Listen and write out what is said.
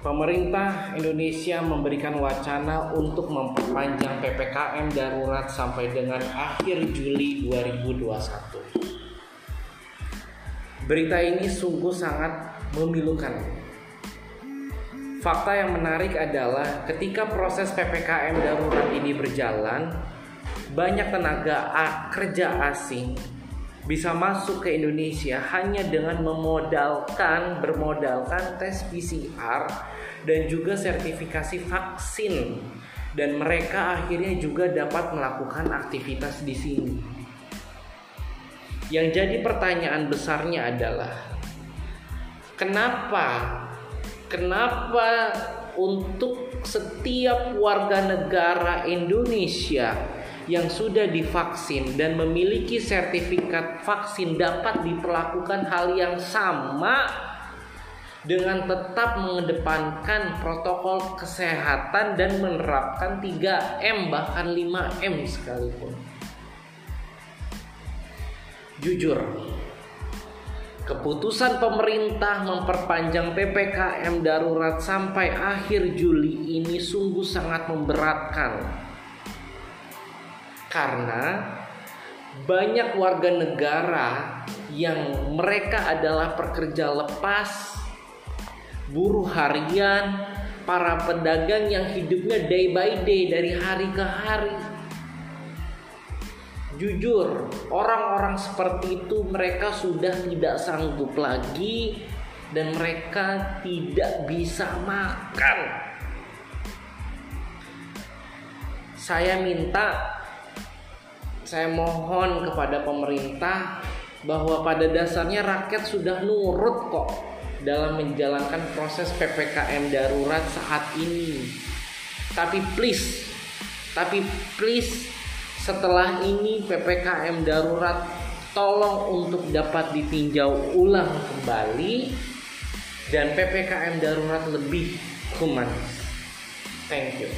Pemerintah Indonesia memberikan wacana untuk memperpanjang PPKM darurat sampai dengan akhir Juli 2021. Berita ini sungguh sangat memilukan. Fakta yang menarik adalah ketika proses PPKM darurat ini berjalan, banyak tenaga kerja asing bisa masuk ke Indonesia hanya dengan memodalkan bermodalkan tes PCR dan juga sertifikasi vaksin dan mereka akhirnya juga dapat melakukan aktivitas di sini. Yang jadi pertanyaan besarnya adalah kenapa kenapa untuk setiap warga negara Indonesia yang sudah divaksin dan memiliki sertifikat vaksin dapat diperlakukan hal yang sama dengan tetap mengedepankan protokol kesehatan dan menerapkan 3M bahkan 5M sekalipun. Jujur, keputusan pemerintah memperpanjang PPKM darurat sampai akhir Juli ini sungguh sangat memberatkan karena banyak warga negara yang mereka adalah pekerja lepas, buruh harian, para pedagang yang hidupnya day by day dari hari ke hari. Jujur, orang-orang seperti itu mereka sudah tidak sanggup lagi dan mereka tidak bisa makan. Saya minta saya mohon kepada pemerintah bahwa pada dasarnya rakyat sudah nurut kok dalam menjalankan proses PPKM darurat saat ini. Tapi please, tapi please setelah ini PPKM darurat tolong untuk dapat ditinjau ulang kembali dan PPKM darurat lebih humanis. Thank you.